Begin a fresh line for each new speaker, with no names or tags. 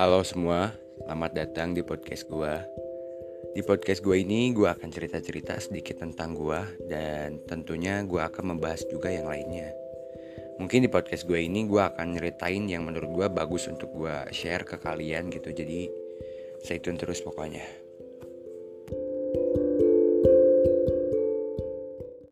Halo semua, selamat datang di podcast gue. Di podcast gue ini gue akan cerita-cerita sedikit tentang gue dan tentunya gue akan membahas juga yang lainnya. Mungkin di podcast gue ini gue akan nyeritain yang menurut gue bagus untuk gue share ke kalian gitu. Jadi stay tune terus pokoknya.